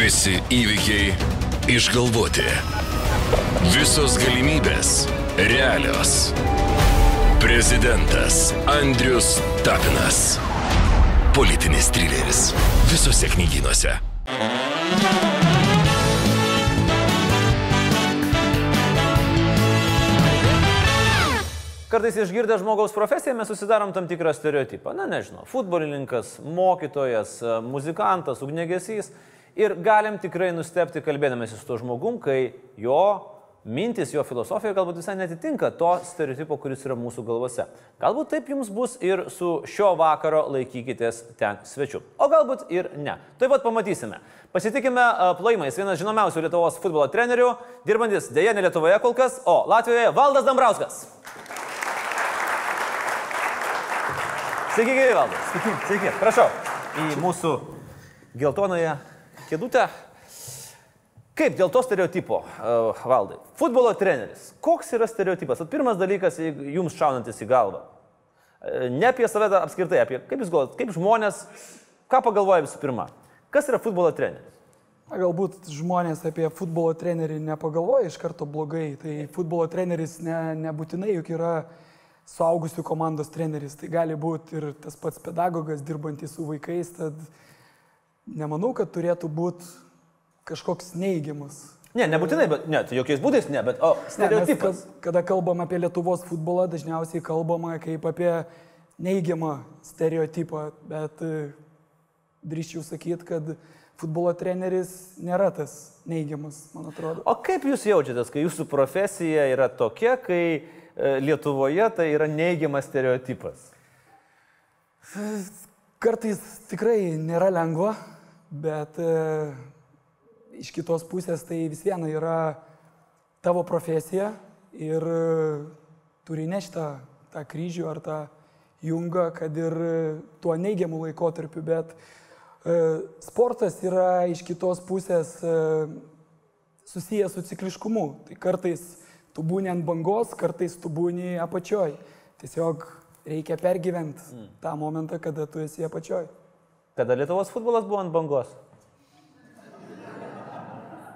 Visi įvykiai išgalvoti. Visos galimybės realios. Prezidentas Andrius Tapinas. Politinis trileris. Visose knygynuose. Kartais išgirdę žmogaus profesiją mes susidarom tam tikrą stereotipą. Na nežinau, futbolininkas, mokytojas, muzikantas, ugnegesys. Ir galim tikrai nustepti kalbėdamėsi su to žmogum, kai jo mintis, jo filosofija galbūt visai netitinka to stereotipo, kuris yra mūsų galvose. Galbūt taip jums bus ir su šio vakaro laikykitės ten svečiu. O galbūt ir ne. Taip pat pamatysime. Pasitikime plojimais vienas žinomiausių Lietuvos futbolo trenerių, dirbantis dėja ne Lietuvoje kol kas, o Latvijoje Valdas Dambrauskas. Sveiki, gyvi valdas. Sveiki, sveiki. Prašau, į mūsų geltonąją kėdutę. Kaip dėl to stereotipo, uh, valdai? Futbolo treneris. Koks yra stereotipas? At pirmas dalykas jums šaunantis į galvą. Uh, ne apie save apskritai, apie kaip jūs galvojate, kaip žmonės, ką pagalvoja visų pirma. Kas yra futbolo treneris? Galbūt žmonės apie futbolo trenerį nepagalvoja iš karto blogai. Tai futbolo treneris ne, nebūtinai juk yra suaugusių komandos treneris, tai gali būti ir tas pats pedagogas dirbantis su vaikais, tad nemanau, kad turėtų būti kažkoks neigiamas. Ne, nebūtinai, bet ne, tai jokiais būdais ne, bet o stereotipas. Ne, kada kalbam apie Lietuvos futbolą, dažniausiai kalbama kaip apie neigiamą stereotipą, bet e, drįščiau sakyti, kad futbolo treneris nėra tas neigiamas, man atrodo. O kaip jūs jaučiatės, kai jūsų profesija yra tokia, kai E, Lietuvoje tai yra neigiamas stereotipas? Kartais tikrai nėra lengva, bet e, iš kitos pusės tai vis viena yra tavo profesija ir e, turi nešti tą, tą kryžių ar tą jungą, kad ir tuo neigiamu laikotarpiu, bet e, sportas yra iš kitos pusės e, susijęs su cikliškumu. Tai kartais tu būni ant bangos, kartais tu būni apačioj. Tiesiog reikia pergyventi mm. tą momentą, kada tu esi apačioj. Kada Lietuvos futbolas buvo ant bangos?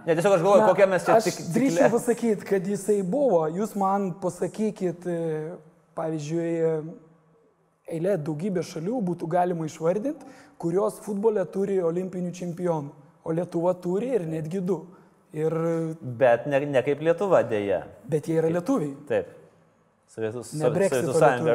Ne, tiesiog aš galvoju, kokią mes čia tik... Aš drįčiau pasakyti, kad jisai buvo. Jūs man pasakykit, e, pavyzdžiui, eilė daugybė šalių būtų galima išvardinti, kurios futbole turi olimpinių čempionų. O Lietuva turi ir netgi du. Ir... Bet ne, ne kaip Lietuva dėja. Bet jie yra lietuviai. Taip. Sovietų sąjunga,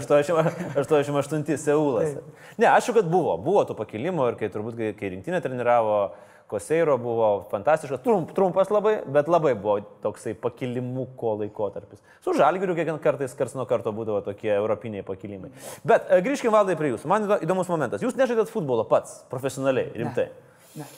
88 Seulas. Ne, aišku, kad buvo. Buvo tų pakilimų ir kai turbūt, kai, rinktinė treniravo, Koseiro buvo fantastiškas, trump, trumpas labai, bet labai buvo toksai pakilimuko laikotarpis. Su žalgiriu kiekvieną kartą kars nuo karto būdavo tokie europiniai pakilimai. Bet e, grįžkime valdai prie jūsų. Man įdomus momentas. Jūs nežaidėt futbolo pats, profesionaliai, rimtai. Ne. ne.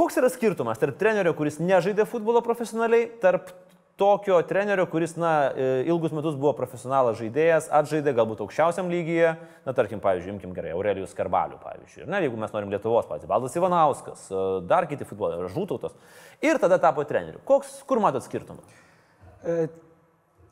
Koks yra skirtumas tarp trenerio, kuris nežaidė futbolo profesionaliai, tarp tokio trenerio, kuris, na, e, ilgus metus buvo profesionalas žaidėjas, atžaidė galbūt aukščiausiam lygyje, na, tarkim, pavyzdžiui, imkim gerai, Aurelijus Karbalių, pavyzdžiui, na, jeigu mes norim Lietuvos, pavyzdžiui, Valdas Ivanauskas, e, dar kiti futbolai, Žūtautas, ir tada tapo treneriu. Koks, kur matot skirtumą?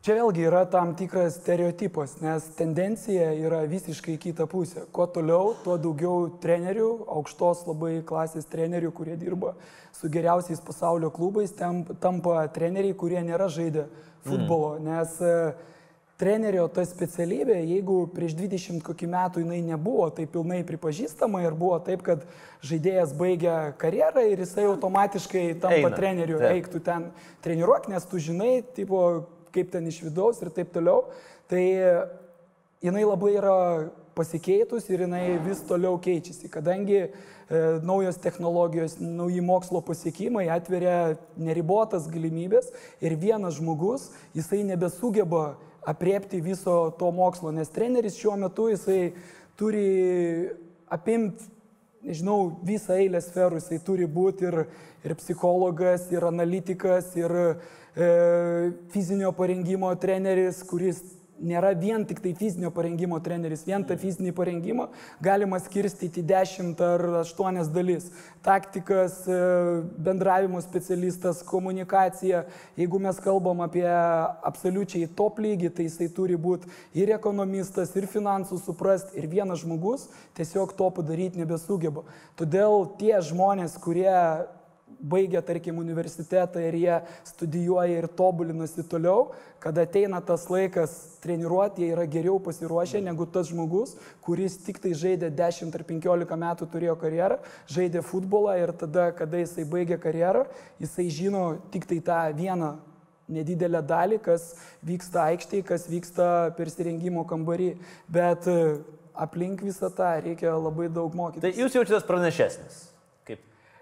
Čia vėlgi yra tam tikras stereotipas, nes tendencija yra visiškai kita pusė. Kuo toliau, tuo daugiau trenerių, aukštos labai klasės trenerių, kurie dirba su geriausiais pasaulio klubais, tampa treneriai, kurie nėra žaidę futbolo. Mm. Nes e, trenerio ta specialybė, jeigu prieš 20 kokį metų jinai nebuvo tai pilnai pripažįstama ir buvo taip, kad žaidėjas baigia karjerą ir jisai automatiškai tampa Eina. treneriu, eik tu ten treniruok, nes tu žinai, tipo, kaip ten iš vidaus ir taip toliau. Tai jinai labai yra pasikeitus ir jinai vis toliau keičiasi, kadangi e, naujos technologijos, nauji mokslo pasiekimai atveria neribotas galimybės ir vienas žmogus, jisai nebesugeba apriepti viso to mokslo, nes treneris šiuo metu jisai turi apimti, nežinau, visą eilę sferų, jisai turi būti ir, ir psichologas, ir analitikas, ir E, fizinio parengimo treneris, kuris nėra vien tik tai fizinio parengimo treneris, vien tą fizinį parengimą galima skirstyti 10 ar 8 dalis. Taktikas, e, bendravimo specialistas, komunikacija. Jeigu mes kalbam apie absoliučiai top lygį, tai jisai turi būti ir ekonomistas, ir finansų suprasti, ir vienas žmogus tiesiog to padaryti nebesugeba. Todėl tie žmonės, kurie baigia, tarkim, universitetą ir jie studijuoja ir tobulinasi toliau, kada ateina tas laikas treniruoti, jie yra geriau pasiruošę negu tas žmogus, kuris tik tai žaidė 10 ar 15 metų turėjo karjerą, žaidė futbolą ir tada, kada jisai baigia karjerą, jisai žino tik tai tą vieną nedidelę dalį, kas vyksta aikštėje, kas vyksta persirengimo kambarį. Bet aplink visą tą reikia labai daug mokytis. Tai jūs jaučiatės pranašesnis.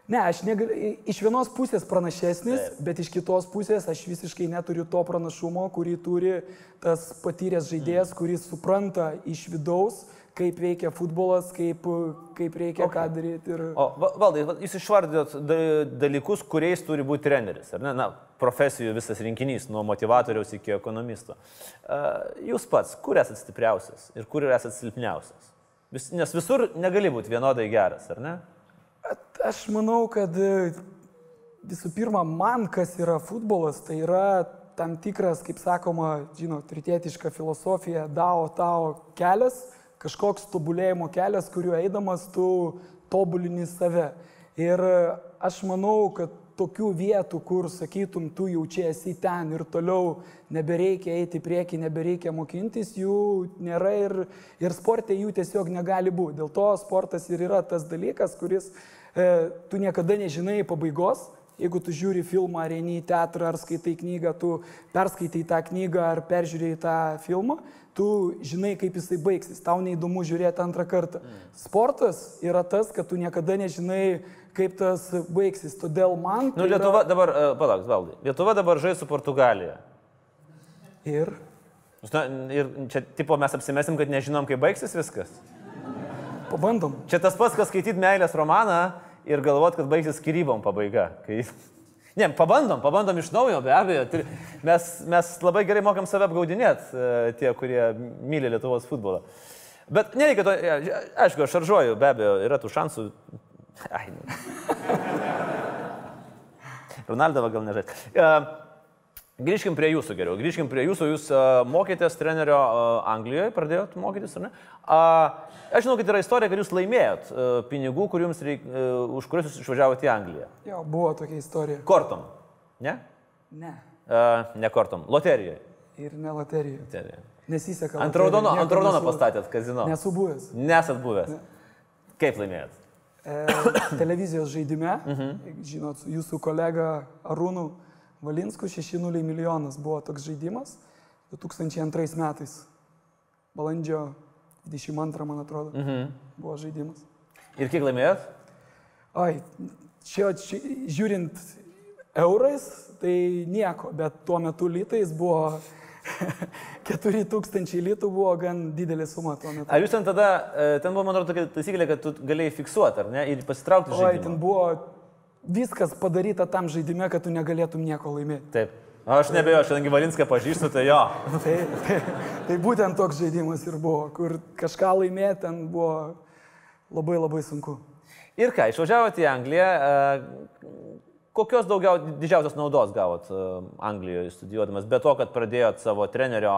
Ne, aš negaliu, iš vienos pusės pranašesnis, Taip. bet iš kitos pusės aš visiškai neturiu to pranašumo, kurį turi tas patyręs žaidėjas, mm. kuris supranta iš vidaus, kaip veikia futbolas, kaip, kaip reikia okay. ką daryti. Ir... O valdai, jūs išvardėt dalykus, kuriais turi būti treneris, ar ne? Na, profesijų visas rinkinys, nuo motivatoriaus iki ekonomisto. Jūs pats, kur esate stipriausias ir kur esate silpniausias? Vis, nes visur negali būti vienodai geras, ar ne? Aš manau, kad e, visų pirma, man kas yra futbolas, tai yra tam tikras, kaip sakoma, žinot, tritietiška filosofija, dao tao kelias, kažkoks tobulėjimo kelias, kuriuo eidamas tu tobulini save. Ir e, aš manau, kad tokių vietų, kur sakytum, tu jaučiasi ten ir toliau nebereikia eiti į priekį, nebereikia mokintis, jų nėra ir, ir sportė jų tiesiog negali būti. Dėl to sportas ir yra tas dalykas, kuris E, tu niekada nežinai pabaigos. Jeigu tu žiūri filmą, ar eini į teatrą, ar skaitai knygą, tu perskaitai tą knygą ar peržiūrėjai tą filmą, tu žinai, kaip jisai baigsis, tau neįdomu žiūrėti antrą kartą. Sportas yra tas, kad tu niekada nežinai, kaip tas baigsis. Todėl man... Nu, tai Lietuva yra... dabar, uh, palauk, valdai. Lietuva dabar žais su Portugalija. Ir? Na, ir čia, tipo, mes apsimesim, kad nežinom, kaip baigsis viskas. Pabandom. Čia tas pats, kas skaityti meilės romaną ir galvot, kad baigsis skirybom pabaiga. Kai... Ne, pabandom, pabandom iš naujo, be abejo. Mes, mes labai gerai mokam save apgaudinėti, e, tie, kurie myli Lietuvos futbolą. Bet nereikia to, aišku, aš šaržuoju, be abejo, yra tų šansų. Ai, ne. Ronaldovą gal nežai. Grįžkim prie jūsų geriau. Grįžkim prie jūsų. Jūs uh, mokėtės trenerio uh, Anglijoje, pradėjot mokytis, ar ne? Uh, aš žinau, kad yra istorija, kad jūs laimėjot uh, pinigų, kur reik, uh, už kuriuos jūs išvažiavote į Angliją. Jo, buvo tokia istorija. Kortom. Ne? Ne. Uh, ne kortom. Loterijoje. Ir ne loterijoje. Loterijoje. Nesiseka. Ant raudono, ant raudono pastatėt kazino. Nesu buvęs. Nesat buvęs. Ne. Kaip laimėjot? E, televizijos žaidime, uh mhm. -huh. žinot, jūsų kolega Arūnų Valinskų 6-0 milijonas buvo toks žaidimas 2002 metais. Balandžio 22, man atrodo, mhm. buvo žaidimas. Ir kiek laimėjot? Oi, čia, čia žiūrint eurais, tai nieko, bet tuo metu litais buvo 4000 litų buvo gan didelė suma tuo metu. Ar jūs ten tada, e, ten buvo, man atrodo, tokia taisyklė, kad tu galėjai fiksuoti, ar ne, ir pasitraukti iš žaidimo? Oi, ten buvo viskas padaryta tam žaidime, kad tu negalėtum nieko laimėti. Taip. Aš nebejoju, aš kadangi Valinską pažįstu, tai jo. tai, tai, tai būtent toks žaidimas ir buvo, kur kažką laimėti ten buvo labai labai sunku. Ir ką, išvažiavote į Angliją, Kokios daugiau, didžiausios naudos gavot e, Anglijoje studijuodamas, be to, kad pradėjot savo trenerio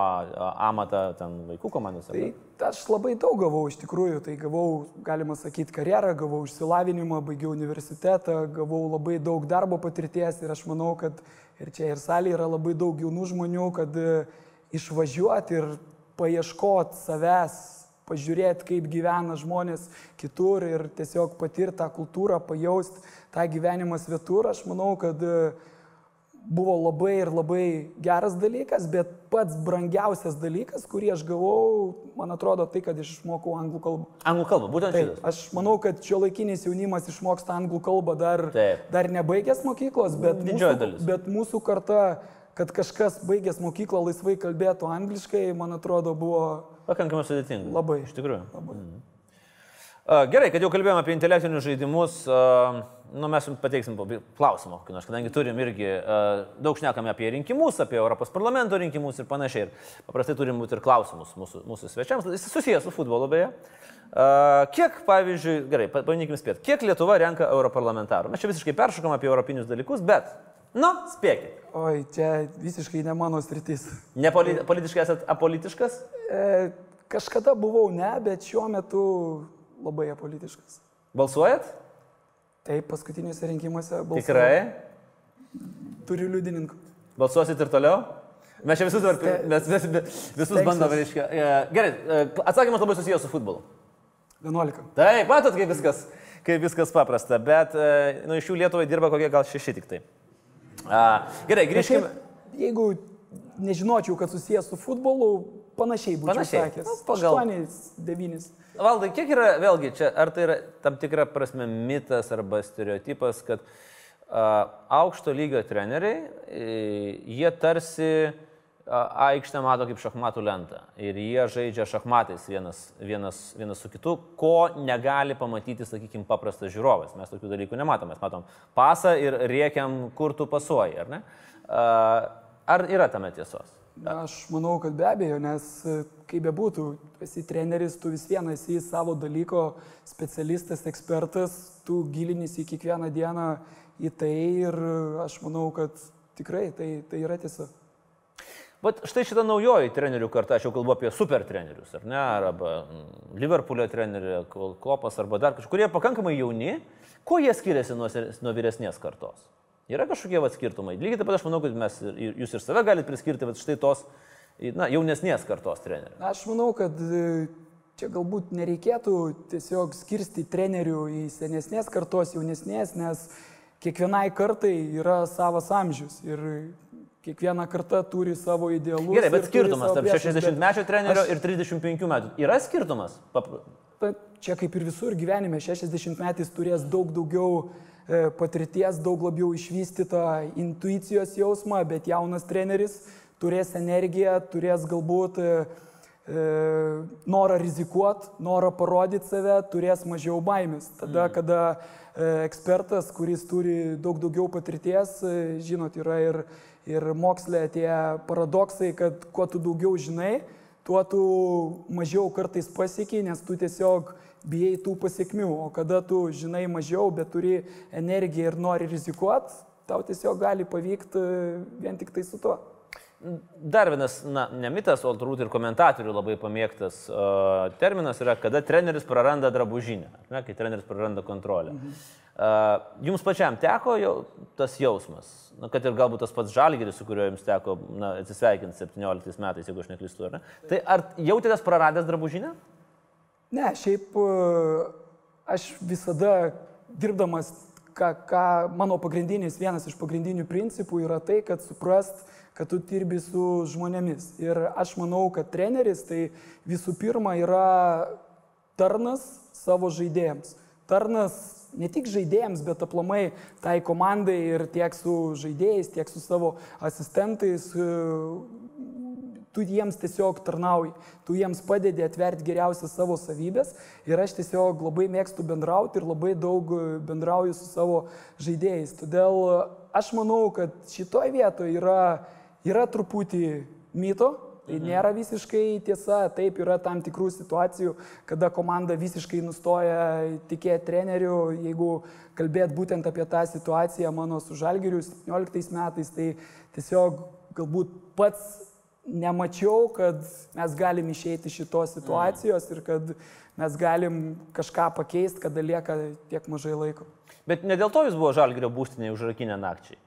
amatą ten vaikų komandose? Tai aš labai daug gavau iš tikrųjų, tai gavau, galima sakyti, karjerą, gavau išsilavinimą, baigiau universitetą, gavau labai daug darbo patirties ir aš manau, kad ir čia ir salėje yra labai daug jaunų žmonių, kad e, išvažiuoti ir paieškoti savęs, pažiūrėti, kaip gyvena žmonės kitur ir tiesiog patirti tą kultūrą, pajausti tą gyvenimą svetur, aš manau, kad e, buvo labai ir labai geras dalykas, bet pats brangiausias dalykas, kurį aš gavau, man atrodo, tai, kad išmokau anglų kalbą. Anglų kalbą, būtent tai. Aš manau, kad šio laikinis jaunimas išmoksta anglų kalbą dar, Taip. dar nebaigęs mokyklos, bet mūsų, bet mūsų karta, kad kažkas baigęs mokyklą laisvai kalbėtų angliškai, man atrodo, buvo Pakankamai sudėtinga. Labai. Iš tikrųjų. Labai. Mhm. Gerai, kad jau kalbėjome apie intelektinius žaidimus, nu, mes jums pateiksim klausimą, kadangi turim irgi daug šnekame apie rinkimus, apie Europos parlamento rinkimus ir panašiai. Ir paprastai turim būti ir klausimus mūsų, mūsų svečiams, jis susijęs su futbolu beje. Kiek, pavyzdžiui, gerai, pabandykim spėti, kiek Lietuva renka europarlamentarų? Mes čia visiškai peršokam apie europinius dalykus, bet Nu, spėkit. Oi, čia visiškai ne mano sritis. Ne poli politiškai esat apolitiškas? E, kažkada buvau ne, bet šiuo metu labai apolitiškas. Balsuojat? Taip, paskutiniuose rinkimuose balsavau. Tikrai? Turiu liudininkų. Balsuosit ir toliau? Mes čia visus, dabar, mes vis, visus bandom, reiškia. e, Gerai, e, atsakymas labai susijęs su futbolu. 11. Taip, matot, kaip viskas, kaip viskas paprasta, bet e, nu, iš jų Lietuvai dirba kokie gal šeši tik tai. A, gerai, grįžkime. Jeigu nežinočiau, kad susijęs su futbolu, panašiai būčiau Panašiai. sakęs. Nu, pagal- 8, 9. Valdai, kiek yra, vėlgi, čia, ar tai yra tam tikra prasme mitas arba stereotipas, kad a, aukšto lygio treneriai, jie tarsi aikštę mato kaip šachmatų lentą ir jie žaidžia šachmatais vienas, vienas, vienas su kitu, ko negali pamatyti, sakykime, paprastas žiūrovas. Mes tokių dalykų nematom, mes matom pasą ir rėkiam, kur tu pasuoji, ar ne? Ar yra tame tiesos? Aš manau, kad be abejo, nes kaip bebūtų, esi treneris, tu vis viena esi savo dalyko specialistas, ekspertas, tu gilinis į kiekvieną dieną į tai ir aš manau, kad tikrai tai, tai yra tiesa. Vat štai šitą naujoji trenerių karta, aš jau kalbu apie super trenerius, ar ne, arba mm, Liverpoolio trenerių, Klopas, arba dar kažkurie pakankamai jauni, kuo jie skiriasi nuo, nuo vyresnės kartos? Yra kažkokie vat skirtumai. Lygiai taip pat aš manau, kad mes, ir- jūs ir save galite priskirti, bet štai tos na, jaunesnės kartos trenerių. Aš manau, kad e, čia galbūt nereikėtų tiesiog skirsti trenerių į senesnės kartos, jaunesnės, nes kiekvienai kartai yra savas amžius ir kiekviena karta turi savo idealus. Gerai, bet skirtumas tarp priešus, bet 60-mečio trenerio aš- ir 35 metų. Yra skirtumas? Pap... Ta, čia kaip ir visur gyvenime, 60 metais turės daug daugiau e, patirties, daug labiau išvystytą intuicijos jausmą, bet jaunas treneris turės energiją, turės galbūt e, e, norą rizikuoti, norą parodyti save, turės mažiau baimės. Tada, kada e, ekspertas, kuris turi daug daugiau patirties, e, žinot, yra ir, ir mokslė tie paradoksai, kad kuo tu daugiau žinai, tuo tu mažiau kartais pasiekiai, nes tu tiesiog bijai tų pasiekmių. O kada tu žinai mažiau, bet turi energiją ir nori rizikuoti, tau tiesiog gali pavykti e, vien tik tai su tuo. Dar vienas, na, ne mitas, o turbūt ir komentatorių labai pamėgtas uh, terminas yra, kada treneris praranda drabužinę, ne, kai treneris praranda kontrolę. Mhm. Uh, jums pačiam teko jau tas jausmas, na, kad ir galbūt tas pats žalgeris, su kuriuo jums teko na, atsisveikinti 17 metais, jeigu aš neklystu, ar ne? Tai ar jautėtės praradęs drabužinę? Ne, šiaip e, aš visada dirbdamas, ką, ką mano pagrindinis, vienas iš pagrindinių principų yra tai, kad suprast, kad tu dirbi su žmonėmis. Ir aš manau, kad treneris tai visų pirma yra tarnas savo žaidėjams. Tarnas ne tik žaidėjams, bet aplamai tai komandai ir tiek su žaidėjais, tiek su savo asistentais, e, tu jiems tiesiog tarnauji, tu jiems padedi atverti geriausias savo savybės ir aš tiesiog labai mėgstu bendrauti ir labai daug bendrauju su savo žaidėjais. Todėl aš manau, kad šitoje vietoje yra, yra truputį myto, tai nėra visiškai tiesa, taip yra tam tikrų situacijų, kada komanda visiškai nustoja tikėti treneriu, jeigu kalbėt būtent apie tą situaciją mano su Žalgiriu 17 metais, tai tiesiog galbūt pats nemačiau, kad mes galim išeiti iš šitos situacijos ir kad mes galim kažką pakeisti, kada lieka tiek mažai laiko. Bet ne dėl to jūs buvo žalgerio būstinė užrakinę nakčiai.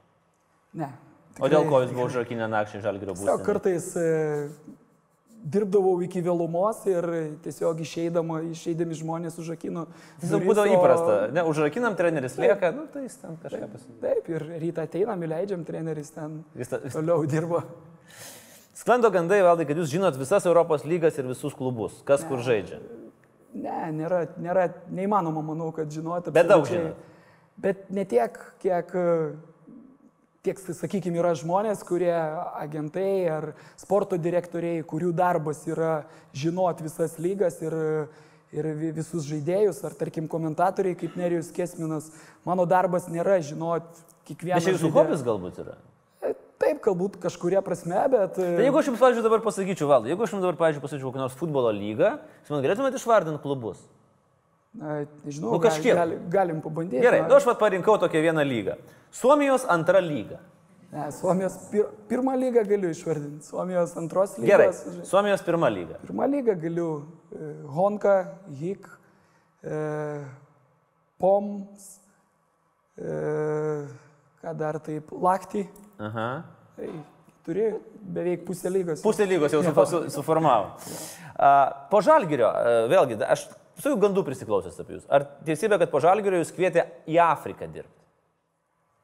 Ne. O dėl ko jūs buvo užrakinę žalgerio Tiesiog būstinė? kartais e, dirbdavau iki vėlumos ir tiesiog išeidama, išeidami žmonės užrakino. Tiesiog būdavo įprasta. Ne, užrakinam treneris lieka, nu tai jis ten kažką pasimė. Taip, ir rytą ateinam, įleidžiam, treneris ten Vis ta- vis- toliau dirba. Sklando gandai, valdai, kad jūs žinot visas Europos lygas ir visus klubus, kas kur žaidžia. Ne, nėra, nėra neįmanoma, manau, kad žinoti. Bet daug žinot. Bet ne tiek, kiek, tiek, sakykime, yra žmonės, kurie agentai ar sporto direktoriai, kurių darbas yra žinot visas lygas ir, ir vi- visus žaidėjus, ar tarkim komentatoriai kaip Nerijus Kesminas. Mano darbas nėra žinot kiekvieną. Čia jūsų hobis galbūt yra. E, Taip, galbūt kažkuria prasme, bet... e, Tai jeigu aš jums, pavyzdžiui, dabar pasakyčiau, valdai, jeigu aš jums dabar, pavyzdžiui, pasakyčiau kokią nors futbolo lygą, jūs man galėtumėte išvardinti klubus. Na, nežinau, Nu, kažkiek. gal, gal, galim pabandyti. Gerai, na. nu aš pat parinkau tokią vieną lygą. Suomijos antra lyga. Ne, Suomijos pir, pirmą lygą galiu išvardinti. Suomijos antros lygos. Gerai, Suomijos pirma lyga. Pirmą lygą galiu e, Honka, Hik, e, Poms, e, ką dar taip, Lakti. Aha. Tai turi beveik pusę lygos. Pusę lygos jau su, suformavo. Po žalgerio, vėlgi, aš su jų gandų prisiklausęs apie jūs. Ar teisybė, kad po žalgerio jūs kvietė į Afriką dirbti?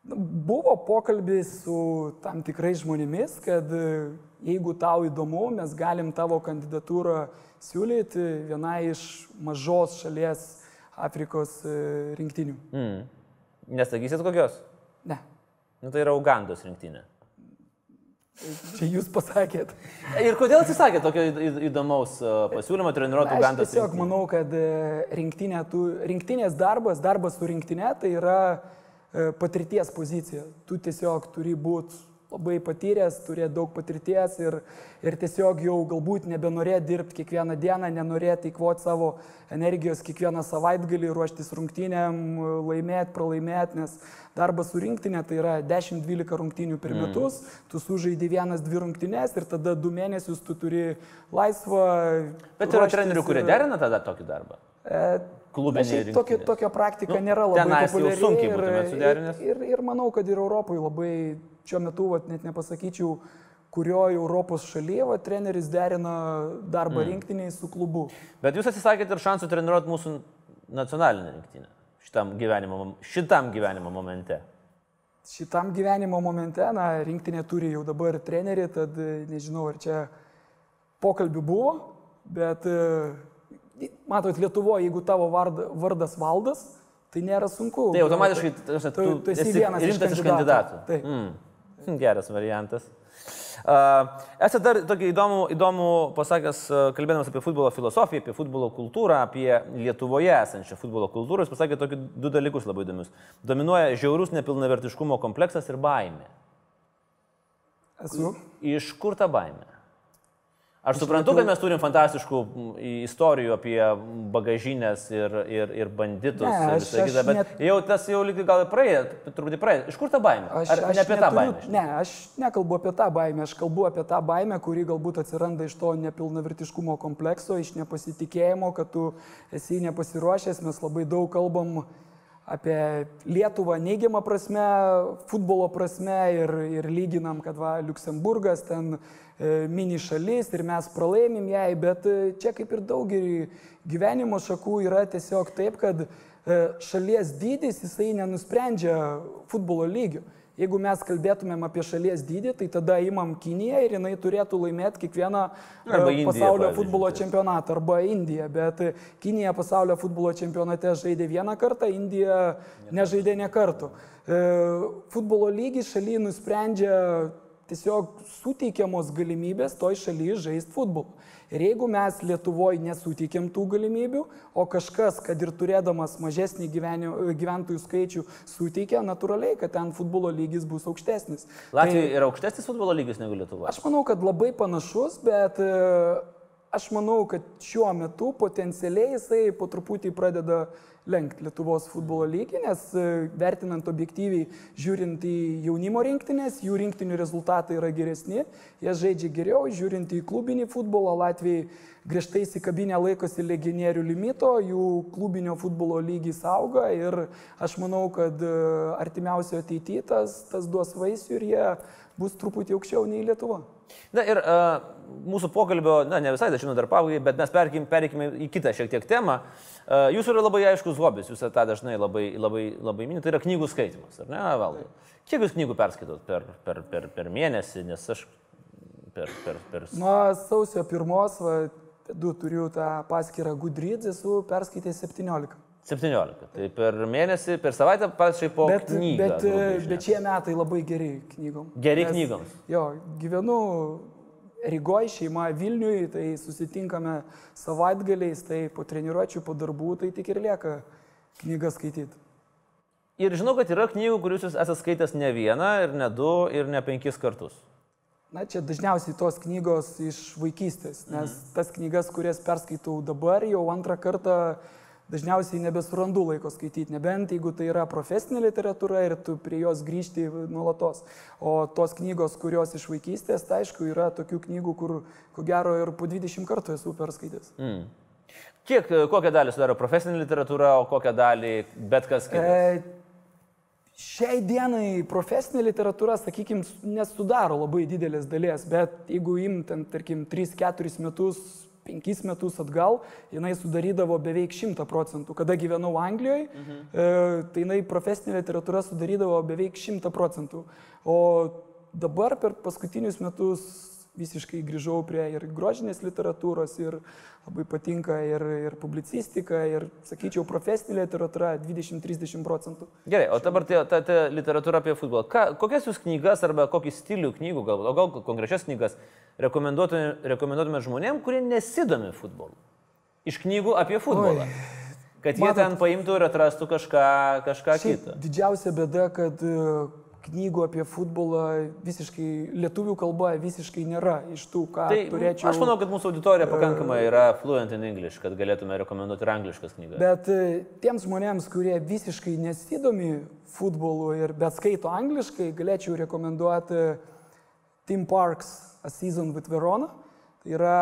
Buvo pokalbis su tam tikrais žmonėmis, kad e, jeigu tau įdomu, mes galim tavo kandidatūrą siūlyti vienai iš mažos šalies Afrikos e, rinktinių. Mm. Nesakysit kokios? Ne. Nu, tai yra Ugandos rinktinė. Čia jūs pasakėt. Ir kodėl atsisakėt tokio įdomaus e, pasiūlymo treniruoti Ugandos? Tiesiog rinktinę? manau, kad rinktinė, tu, rinktinės darbas, darbas su rinktinė, tai yra patirties pozicija. Tu tiesiog turi būti labai patyręs, turėti daug patirties ir, ir tiesiog jau galbūt nebenorėti dirbti kiekvieną dieną, nenorėti įkvoti savo energijos kiekvieną savaitgalį, ruoštis rungtynėm, laimėti, pralaimėti, nes darbas su rinktinė tai yra 10-12 rungtynių per mm. metus, tu sužaidži vienas, dvi rungtynės ir tada du mėnesius tu turi laisvą. Bet yra trenerių, kurie derina tada tokį darbą. E, klubinė. Tokia, tokia praktika nu, nėra labai populiari. Sunkiai būtumėt suderinęs. Ir, ir, ir manau, kad ir Europoje labai šiuo metu, vat, net nepasakyčiau, kurioje Europos šalyje va, treneris derina darbą mm. rinktiniai su klubu. Bet jūs atsisakėte ir šansų treniruoti mūsų nacionalinę rinktinę šitam gyvenimo, šitam gyvenimo momente. Šitam gyvenimo momente, na, rinktinė turi jau dabar trenerį, tad nežinau, ar čia pokalbių buvo, bet matot, Lietuvoje, jeigu tavo varda, vardas valdas, tai nėra sunku. Tai automatiškai tu, tu, tu esi vienas rimtas iš kandidatų. Taip. Mm. Geras variantas. Uh, Esate dar tokį įdomų, įdomų pasakęs, uh, kalbėdamas apie futbolo filosofiją, apie futbolo kultūrą, apie Lietuvoje esančią futbolo kultūrą, jūs pasakėte tokius du dalykus labai įdomius. Dominuoja žiaurus nepilnavertiškumo kompleksas ir baimė. Esu. Iš kur ta baimė? Aš suprantu, kad mes turim fantastiškų istorijų apie bagažinės ir, ir, ir banditus ne, ir visą kitą, bet net... jau tas jau lygiai gal praėjo, truputį praėjo. Iš kur ta baimė? Aš, Ar aš ne apie neturiu, tą baimę? Ne, aš nekalbu apie tą baimę, aš kalbu apie tą baimę, kuri galbūt atsiranda iš to nepilnavertiškumo komplekso, iš nepasitikėjimo, kad tu esi nepasiruošęs, mes labai daug kalbam apie Lietuvą neigiamą prasme, futbolo prasme ir, ir lyginam, kad va, Luksemburgas ten mini šalis ir mes pralaimim jai, bet e, čia kaip ir daugelį gyvenimo šakų yra tiesiog taip, kad e, šalies dydis jisai nenusprendžia futbolo lygio. Jeigu mes kalbėtumėm apie šalies dydį, tai tada imam Kiniją ir jinai turėtų laimėti kiekvieną arba pasaulio Indija, futbolo čempionatą arba Indiją. Bet Kinija pasaulio futbolo čempionate žaidė vieną kartą, Indija nežaidė ne kartų. Futbolo lygis šaly nusprendžia tiesiog suteikiamos galimybės toj šalyje žaisti futbolą. Ir jeigu mes Lietuvoje nesuteikėm tų galimybių, o kažkas, kad ir turėdamas mažesnį gyventojų skaičių, suteikia, natūraliai, kad ten futbolo lygis bus aukštesnis. Latvijoje tai, yra aukštesnis futbolo lygis negu Lietuvoje? Aš manau, kad labai panašus, bet e, aš manau, kad šiuo metu potencialiai jisai po truputį pradeda lenkti Lietuvos futbolo lygį, nes e, vertinant objektyviai, žiūrint į jaunimo rinktinės, jų rinktinių rezultatai yra geresni, jie žaidžia geriau, žiūrint į klubinį futbolą, Latvijai griežtai įsikabinę laikosi legionierių limito, jų klubinio futbolo lygis auga ir aš manau, kad e, artimiausio ateityje tas, tas duos vaisių ir jie bus truputį aukščiau nei Lietuva. Na ir uh, mūsų pokalbio, na ne visai dažnai dar pabaigai, bet mes perkime, perkime į kitą šiek tiek temą. Uh, jūsų yra labai aiškus hobis, jūs tą dažnai labai, labai, labai minite, tai yra knygų skaitimas, ar ne, valdai? Kiek jūs knygų perskaitot per, per, per, per mėnesį, nes aš per... per, per... Nuo sausio pirmos, va, du turiu tą paskirtą Gudrydz, esu perskaitęs 17. 17. Tai per mėnesį, per savaitę pačiai po bet, knygą. Bet, bet, bet šie metai labai geri knygom. Geri Nes, knygoms. Jo, gyvenu Rygoje šeima Vilniui, tai susitinkame savaitgaliais, tai po treniruočių, po darbų, tai tik ir lieka knygą skaityti. Ir žinau, kad yra knygų, kuriuos jūs esate skaitęs ne vieną, ir ne du, ir ne penkis kartus. Na, čia dažniausiai tos knygos iš vaikystės, nes mhm. tas knygas, kurias perskaitau dabar, jau antrą kartą dažniausiai nebesurandu laiko skaityti, nebent jeigu tai yra profesinė literatūra ir tu prie jos grįžti nuolatos. O tos knygos, kurios iš vaikystės, tai aišku, yra tokių knygų, kur ko gero ir po 20 kartų esu perskaitęs. Mm. Kiek, kokią dalį sudaro profesinė literatūra, o kokią dalį bet kas kitas? E, Šiai dienai profesinė literatūra, sakykime, nesudaro labai didelės dalies, bet jeigu imtent, tarkim, 3-4 metus, 5 metus atgal, jinai sudarydavo beveik 100 procentų. Kada gyvenau Anglijoje, mhm. e, tai jinai profesinė literatūra sudarydavo beveik 100 procentų. O dabar per paskutinius metus visiškai grįžau prie ir grožinės literatūros, ir labai patinka ir, ir publicistika, ir, sakyčiau, profesinė literatūra 20-30 procentų. Gerai, o dabar ta, ta, ta literatūra apie futbolą. Ką, kokias jūs knygas arba kokį stilių knygų, gal, o gal konkrečias knygas rekomenduotumėte rekomenduotume žmonėm, kurie nesidomi futbolu? Iš knygų apie futbolą. Oi. Kad jie Matot, ten paimtų ir atrastų kažką, kažką kitą. Didžiausia bėda, kad knygų apie futbolą visiškai, lietuvių kalba visiškai nėra iš tų, ką tai, turėčiau. Aš manau, kad mūsų auditorija pakankamai yra fluent in English, kad galėtume rekomenduoti ir angliškas knygas. Bet e, tiems žmonėms, kurie visiškai nesidomi futbolu ir bet skaito angliškai, galėčiau rekomenduoti Tim Parks A Season with Verona. Tai yra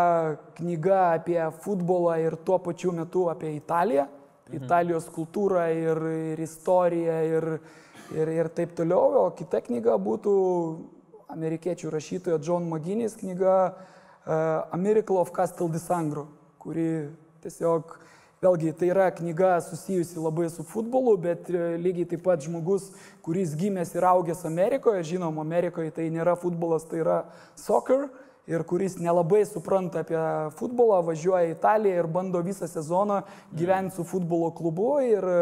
knyga apie futbolą ir tuo pačiu metu apie Italiją. Mhm. Italijos kultūrą ir, ir istoriją ir, ir, ir taip toliau. O kita knyga būtų amerikiečių rašytojo John Maginis knyga uh, A Miracle of Castel di Sangro, kuri tiesiog, vėlgi, tai yra knyga susijusi labai su futbolu, bet e, lygiai taip pat žmogus, kuris gimęs ir augęs Amerikoje, žinom, Amerikoje tai nėra futbolas, tai yra soccer ir kuris nelabai supranta apie futbolą, važiuoja į Italiją ir bando visą sezoną gyventi su futbolo klubu ir e,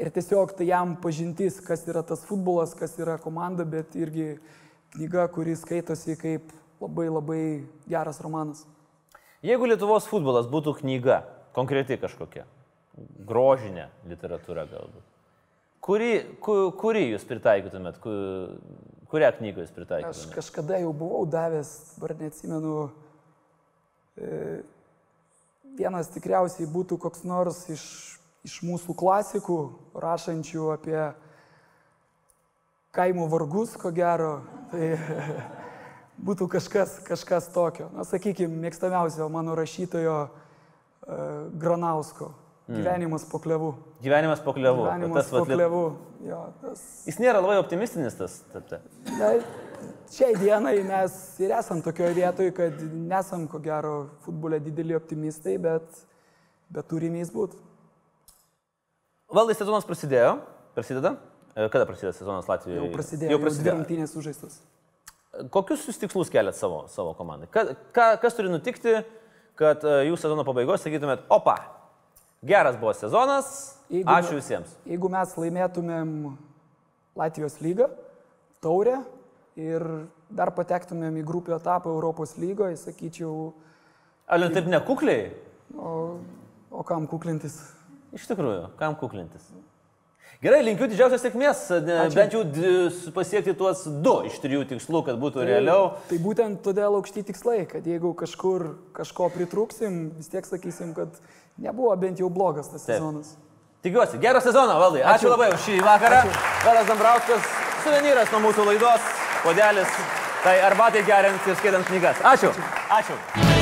Ir tiesiog tai jam pažintis, kas yra tas futbolas, kas yra komanda, bet irgi knyga, kuri skaitosi kaip labai labai geras romanas. Jeigu Lietuvos futbolas būtų knyga, konkreti kažkokia, grožinė literatūra galbūt, kuri, ku, kuri jūs pritaikytumėt, ku, kurią knygą jūs pritaikytumėt? Aš kažkada jau buvau davęs, ar neatsimenu, e, vienas tikriausiai būtų koks nors iš iš mūsų klasikų, rašančių apie kaimo vargus, ko gero, tai būtų kažkas, kažkas tokio. Na, sakykime, mėgstamiausio mano rašytojo uh, Granausko. Mm. Gyvenimas po klevu. Gyvenimas po klevu. Gyvenimas tas, po klevu. Jo, tas... Jis nėra labai optimistinis tas. Ta, ta. Na, šiai dienai mes ir esam tokioje vietoje, kad nesam ko gero futbole dideli optimistai, bet, bet turime jis būti. Valdai sezonas prasidėjo, prasideda. E, kada prasideda sezonas Latvijoje? Jau prasidėjo. Jau prasidėjo. Rungtynės sužaistas. Kokius jūs tikslus keliat savo, savo komandai? Ka, ka, kas turi nutikti, kad e, jūs sezono pabaigos sakytumėt, opa, geras buvo sezonas, jeigu, ačiū visiems. Jeigu mes laimėtumėm Latvijos lygą, taurę ir dar patektumėm į grupių etapą Europos lygoje, sakyčiau. Ar taip nekukliai? O, o kam kuklintis? Iš tikrųjų, kam kuklintis? Gerai, linkiu didžiausios sėkmės, Ačiū. bent jau pasiekti tuos du iš trijų tikslų, kad būtų tai, realiau. Tai būtent todėl aukšti tikslai, kad jeigu kažkur kažko pritrūksim, vis tiek sakysim, kad nebuvo bent jau blogas tas Taip. sezonas. Tikiuosi, gerą sezoną, valdai. Ačiū, Ačiū labai už šį vakarą. Valas Dambrauskas, suvenyras nuo mūsų laidos, podelis, tai arbatai geriant ir skaitant knygas. Ačiū. Ačiū. Ačiū.